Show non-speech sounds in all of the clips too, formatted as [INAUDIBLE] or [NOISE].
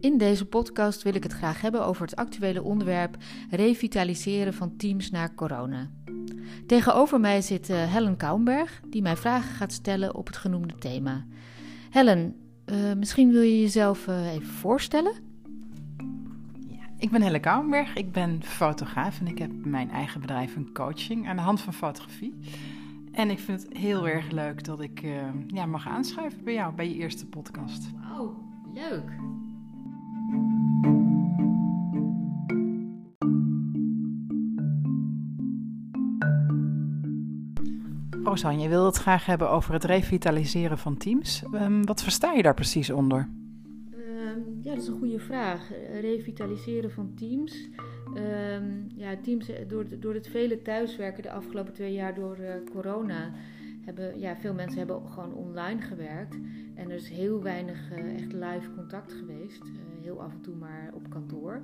In deze podcast wil ik het graag hebben over het actuele onderwerp revitaliseren van teams na corona. Tegenover mij zit uh, Helen Kouwenberg, die mij vragen gaat stellen op het genoemde thema. Helen, uh, misschien wil je jezelf uh, even voorstellen? Ja, ik ben Helen Kouwenberg, ik ben fotograaf en ik heb mijn eigen bedrijf een coaching aan de hand van fotografie. En ik vind het heel erg leuk dat ik ja, mag aanschuiven bij jou, bij je eerste podcast. Wauw, leuk. Rosanne, je wil het graag hebben over het revitaliseren van teams. Um, wat versta je daar precies onder? Um, ja, dat is een goede vraag. Revitaliseren van teams. Um, ja, teams eh, door, door het vele thuiswerken de afgelopen twee jaar door uh, corona hebben ja, veel mensen hebben gewoon online gewerkt. En er is heel weinig uh, echt live contact geweest. Heel af en toe maar op kantoor.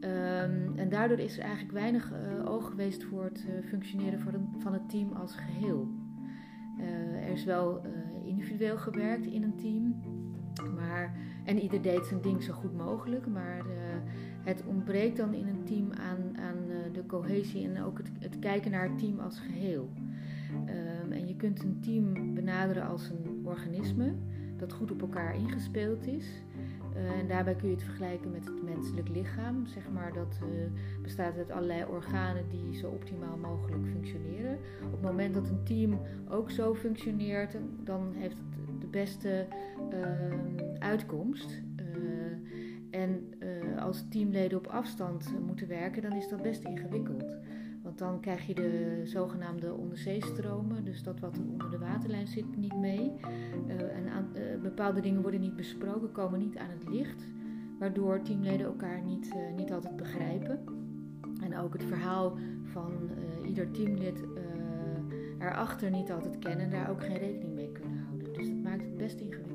Um, en daardoor is er eigenlijk weinig oog geweest voor het functioneren van, van, het team als geheel. er is wel individueel gewerkt in een team. Maar, en ieder deed zijn ding zo goed mogelijk. Maar het ontbreekt dan in een team aan, aan de cohesie en ook het, het kijken naar het team als geheel. Um, en je kunt een team benaderen als een organisme dat goed op elkaar ingespeeld is. Uh, en daarbij kun je het vergelijken met het menselijk lichaam. Zeg maar, dat uh, bestaat uit allerlei organen die zo optimaal mogelijk functioneren. Op het moment dat een team ook zo functioneert, dan heeft het de beste uh, uitkomst. en als teamleden op afstand moeten werken, dan is dat best ingewikkeld. Want dan krijg je de zogenaamde onderzeestromen, dus dat wat onder de waterlijn zit, niet mee. Uh, en uh, bepaalde dingen worden niet besproken, komen niet aan het licht, waardoor teamleden elkaar niet, niet altijd begrijpen. En ook het verhaal van ieder teamlid erachter niet altijd kennen en daar ook geen rekening mee kunnen houden. Dus dat maakt het best ingewikkeld.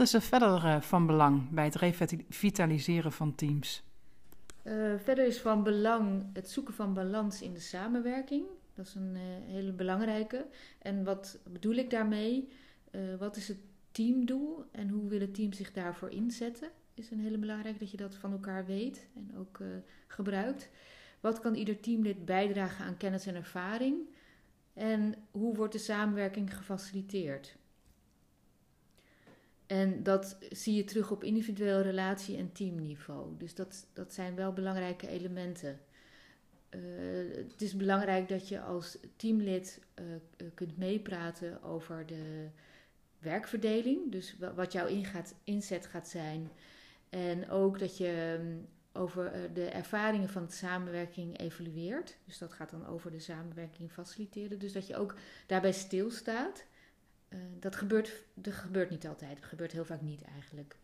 Wat is er verder uh, van belang bij het revitaliseren van teams? Uh, verder is van belang het zoeken van balans in de samenwerking. Dat is een uh, hele belangrijke. En wat bedoel ik daarmee? wat is het teamdoel en hoe wil het team zich daarvoor inzetten? Is een hele belangrijke dat je dat van elkaar weet en ook gebruikt. Wat kan ieder teamlid bijdragen aan kennis en ervaring? En hoe wordt de samenwerking gefaciliteerd? En dat zie je terug op individueel relatie- en teamniveau. Dus dat, dat zijn wel belangrijke elementen. Uh, het is belangrijk dat je als teamlid uh, kunt meepraten over de werkverdeling. Dus wat jouw inzet gaat zijn. En ook dat je um, over de ervaringen van de samenwerking evalueert. Dus dat gaat dan over de samenwerking faciliteren. Dus dat je ook daarbij stilstaat. Uh, dat, gebeurt, dat gebeurt niet altijd. Dat gebeurt heel vaak niet eigenlijk.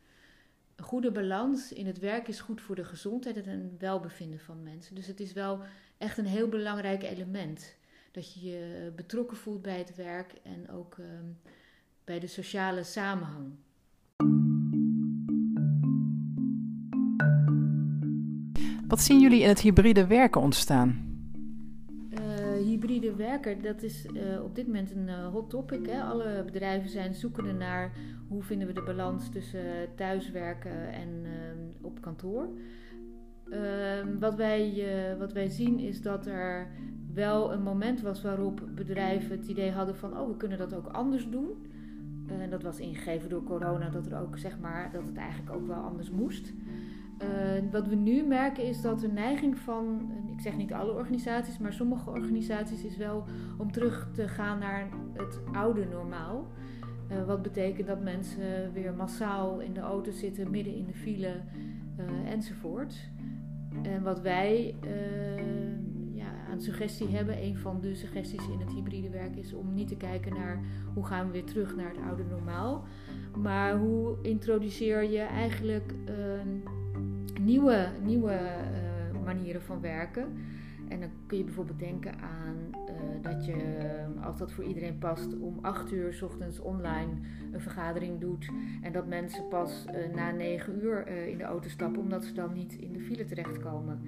Een goede balans in het werk is goed voor de gezondheid en welbevinden van mensen. Dus het is wel echt een heel belangrijk element. Dat je je betrokken voelt bij het werk en ook uh, bij de sociale samenhang. Wat zien jullie in het hybride werken ontstaan? Werken, dat is uh, op dit moment een uh, hot topic. Hè? Alle bedrijven zijn zoekende naar hoe vinden we de balans tussen thuiswerken en op kantoor. Ehm, wat, wij, wat wij zien is dat er wel een moment was waarop bedrijven het idee hadden van oh, we kunnen dat ook anders doen. En dat was ingegeven door corona, dat er ook zeg maar dat het eigenlijk ook wel anders moest. Uh, wat we nu merken is dat de neiging van, ik zeg niet alle organisaties, maar sommige organisaties is wel om terug te gaan naar het oude normaal. Uh, wat betekent dat mensen weer massaal in de auto zitten, midden in de file enzovoort. En wat wij ja, aan suggestie hebben, een van de suggesties in het hybride werk is om niet te kijken naar hoe gaan we weer terug naar het oude normaal. Maar hoe introduceer je eigenlijk nieuwe, nieuwe uh, manieren van werken. En dan kun je bijvoorbeeld denken aan uh, dat je, als dat voor iedereen past, om 8 uur s ochtends online een vergadering doet. En dat mensen pas uh, na 9 uur in de auto stappen, omdat ze dan niet in de file terechtkomen.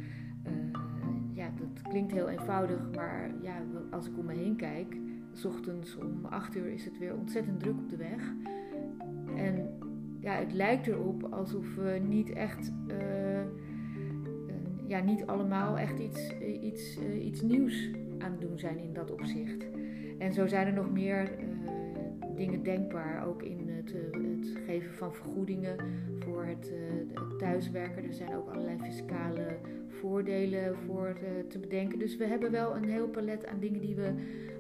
klinkt heel eenvoudig, maar ja, als ik om me heen kijk, s ochtends om 8 uur is het weer ontzettend druk op de weg. En ja, het lijkt erop alsof we niet echt, uh, ja, niet allemaal echt iets, iets, uh, iets nieuws aan het doen zijn in dat opzicht. En zo zijn er nog meer dingen denkbaar, ook in het, het, geven van vergoedingen voor het, het thuiswerken. Er zijn ook allerlei fiscale voordelen voor te bedenken. Dus we hebben wel een heel palet aan dingen die we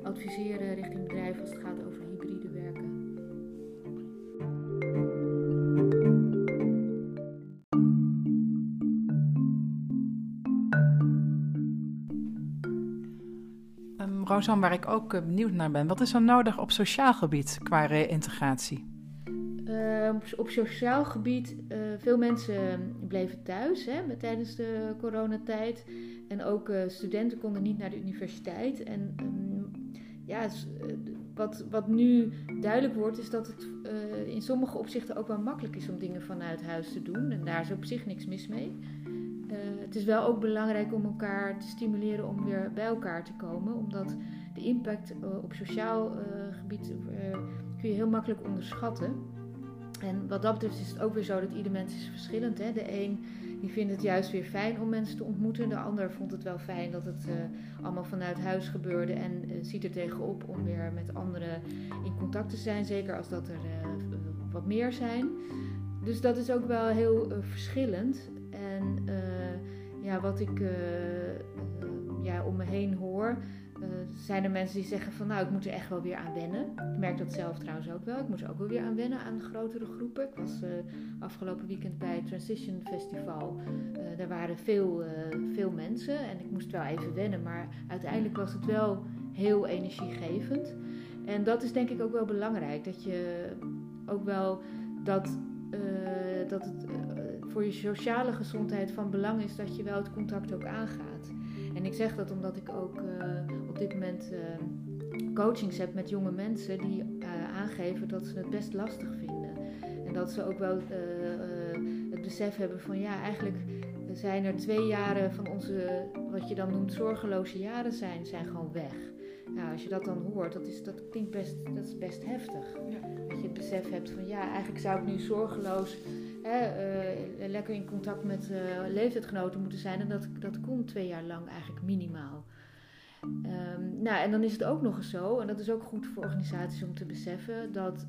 adviseren richting bedrijven als het gaat over Rosanne, waar ik ook eh, benieuwd naar ben, wat is er nodig op sociaal gebied qua reïntegratie? Uh, op sociaal gebied, uh, veel mensen bleven thuis hè, tijdens de coronatijd. En ook studenten konden niet naar de universiteit. En um, ja, wat, wat nu duidelijk wordt, is dat het in sommige opzichten ook wel makkelijk is om dingen vanuit huis te doen. En daar is op zich niks mis mee. Het is wel ook belangrijk om elkaar te stimuleren om weer bij elkaar te komen. Omdat de impact op sociaal gebied kun je heel makkelijk onderschatten. En wat dat betreft is het ook weer zo dat ieder mens is verschillend. Hè? De een die vindt het juist weer fijn om mensen te ontmoeten. De ander vond het wel fijn dat het allemaal vanuit huis gebeurde. En ziet er tegenop om weer met anderen in contact te zijn. Zeker als dat er wat meer zijn. Dus dat is ook wel heel verschillend. En ja, wat ik ja, om me heen hoor uh, zijn er mensen die zeggen van nou, ik moet er echt wel weer aan wennen. Ik merk dat zelf trouwens ook wel. Ik moet er ook wel weer aan wennen aan grotere groepen. Ik was afgelopen weekend bij het Transition Festival. Uh, daar waren veel, veel mensen en ik moest wel even wennen. Maar uiteindelijk was het wel heel energiegevend. En dat is denk ik ook wel belangrijk. Dat je ook wel dat, dat het voor je sociale gezondheid van belang is dat je wel het contact ook aangaat. En ik zeg dat omdat ik ook uh, op dit moment uh, coachings heb met jonge mensen die uh, aangeven dat ze het best lastig vinden. En dat ze ook wel het besef hebben van ja, eigenlijk zijn er twee jaren van onze, wat je dan noemt, zorgeloze jaren zijn, zijn gewoon weg. Nou, als je dat dan hoort, dat, is, dat klinkt best, dat is best heftig. Ja. Dat je het besef hebt van ja, eigenlijk zou ik nu zorgeloos uh, lekker in contact met uh, leeftijdgenoten moeten zijn. En dat, dat kon twee jaar lang eigenlijk minimaal. Um, nou, en dan is het ook nog eens zo, en dat is ook goed voor organisaties om te beseffen, dat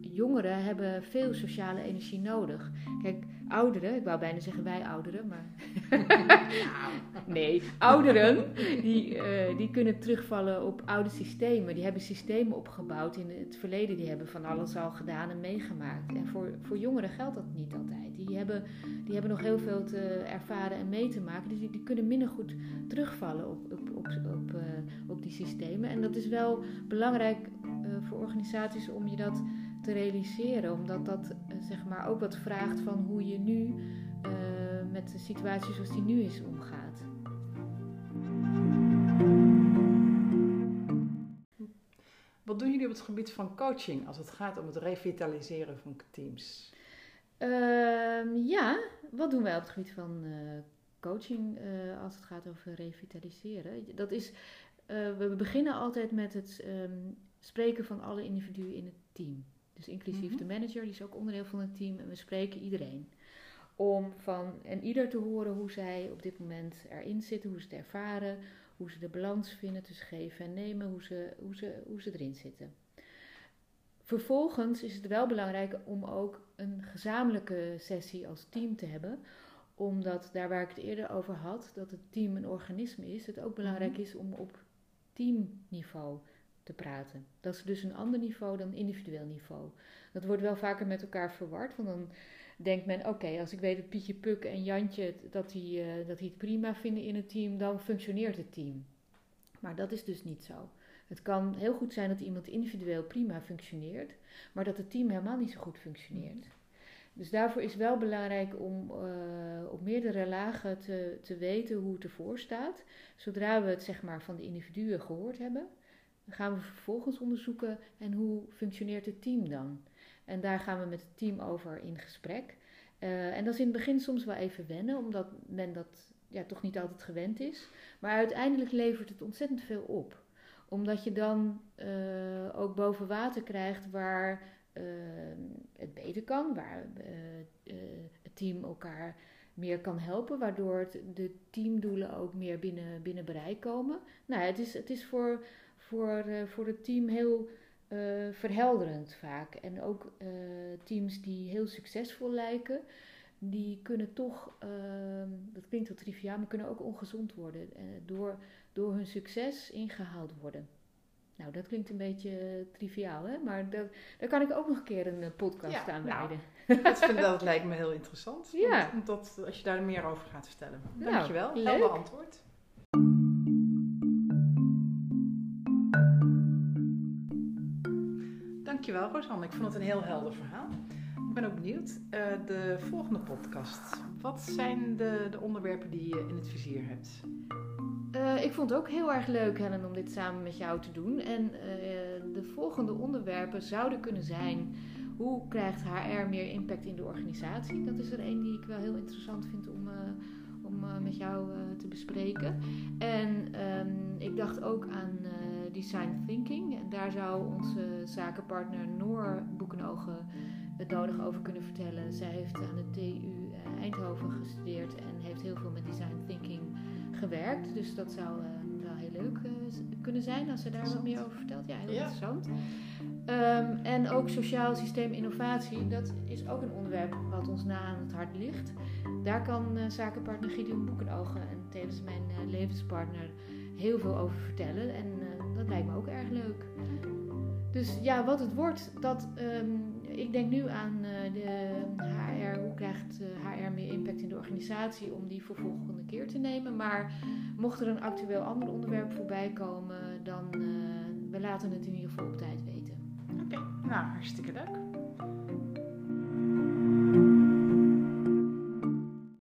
jongeren hebben veel sociale energie nodig. Kijk, ouderen, ik wou bijna zeggen wij ouderen, maar. [LAUGHS] [LAUGHS] nee, ouderen, die, uh, die kunnen terugvallen op oude systemen. Die hebben systemen opgebouwd in het verleden, die hebben van alles al gedaan en meegemaakt. En voor, voor jongeren geldt dat niet altijd. Die hebben, die hebben nog heel veel te ervaren en mee te maken, dus die, die kunnen minder goed terugvallen op, op, op, op, uh, op die systemen. En dat is wel belangrijk uh, voor organisaties om je dat te realiseren. Omdat dat zeg maar ook wat vraagt van hoe je nu met de situatie zoals die nu is omgaat. Wat doen jullie op het gebied van coaching als het gaat om het revitaliseren van teams? Uh, ja, wat doen wij op het gebied van uh, coaching uh, als het gaat over revitaliseren? Dat is, we beginnen altijd met het um, spreken van alle individuen in het team. Dus inclusief de manager, die is ook onderdeel van het team. En we spreken iedereen. Om van en ieder te horen hoe zij op dit moment erin zitten, hoe ze het ervaren, hoe ze de balans vinden tussen geven en nemen, hoe ze, hoe ze, hoe ze erin zitten. Vervolgens is het wel belangrijk om ook een gezamenlijke sessie als team te hebben. Omdat daar waar ik het eerder over had, dat het team een organisme is, het ook belangrijk is om op teamniveau te praten. Dat is dus een ander niveau dan individueel niveau. Dat wordt wel vaker met elkaar verward, want dan denkt men: oké, als ik weet dat Pietje Puk en Jantje dat die, uh, dat die het prima vinden in het team, dan functioneert het team. Maar dat is dus niet zo. Het kan heel goed zijn dat iemand individueel prima functioneert, maar dat het team helemaal niet zo goed functioneert. Dus daarvoor is wel belangrijk om uh, op meerdere lagen te, te weten hoe het ervoor staat. Zodra we het zeg maar, van de individuen gehoord hebben, gaan we vervolgens onderzoeken en hoe functioneert het team dan. En daar gaan we met het team over in gesprek. Uh, en dat is in het begin soms wel even wennen, omdat men dat ja, toch niet altijd gewend is. Maar uiteindelijk levert het ontzettend veel op. Omdat je dan ook boven water krijgt waar het beter kan, waar het team elkaar meer kan helpen, waardoor het, de teamdoelen ook meer binnen, binnen bereik komen. Nou, het is, het is voor, voor, voor het team heel uh, verhelderend vaak. En ook uh, teams die heel succesvol lijken, die kunnen toch, ehm, dat klinkt wel triviaal, maar kunnen ook ongezond worden. door, door hun succes ingehaald worden. Nou, dat klinkt een beetje triviaal, hè? maar dat, daar kan ik ook nog een keer een podcast ja, aan nou, dat, vind, dat lijkt me heel interessant. [LAUGHS] Ja. Omdat, als je daar meer over gaat vertellen. Nou, Dankjewel. Leuk. Helder antwoord. Dankjewel, Rosanne. Ik vond het een heel helder verhaal. Ik ben ook benieuwd. Uh, de volgende podcast. Wat zijn de, de onderwerpen die je in het vizier hebt? Uh, ik vond het ook heel erg leuk, Helen, om dit samen met jou te doen. En uh, de volgende onderwerpen zouden kunnen zijn hoe krijgt HR meer impact in de organisatie? Dat is er een die ik wel heel interessant vind om, om met jou te bespreken. En um, ik dacht ook aan design thinking. En daar zou onze zakenpartner Noor Boekenogen het nodig over kunnen vertellen. Zij heeft aan de TU Eindhoven gestudeerd en heeft heel veel met design thinking gewerkt. Dus dat zou wel heel leuk kunnen zijn als ze daar wat meer over vertelt. Ja, heel interessant. Um, en ook sociaal systeem innovatie, dat is ook een onderwerp wat ons na aan het hart ligt. Daar kan uh, zakenpartner Gideon Boekenogen en tevens mijn uh, levenspartner heel veel over vertellen. En dat lijkt me ook erg leuk. Dus ja, wat het wordt, dat, um, ik denk nu aan de HR, hoe krijgt HR meer impact in de organisatie om die voor volgende keer te nemen. Maar mocht er een actueel ander onderwerp voorbij komen, dan we laten het in ieder geval op tijd weten. Oké, okay. nou hartstikke leuk.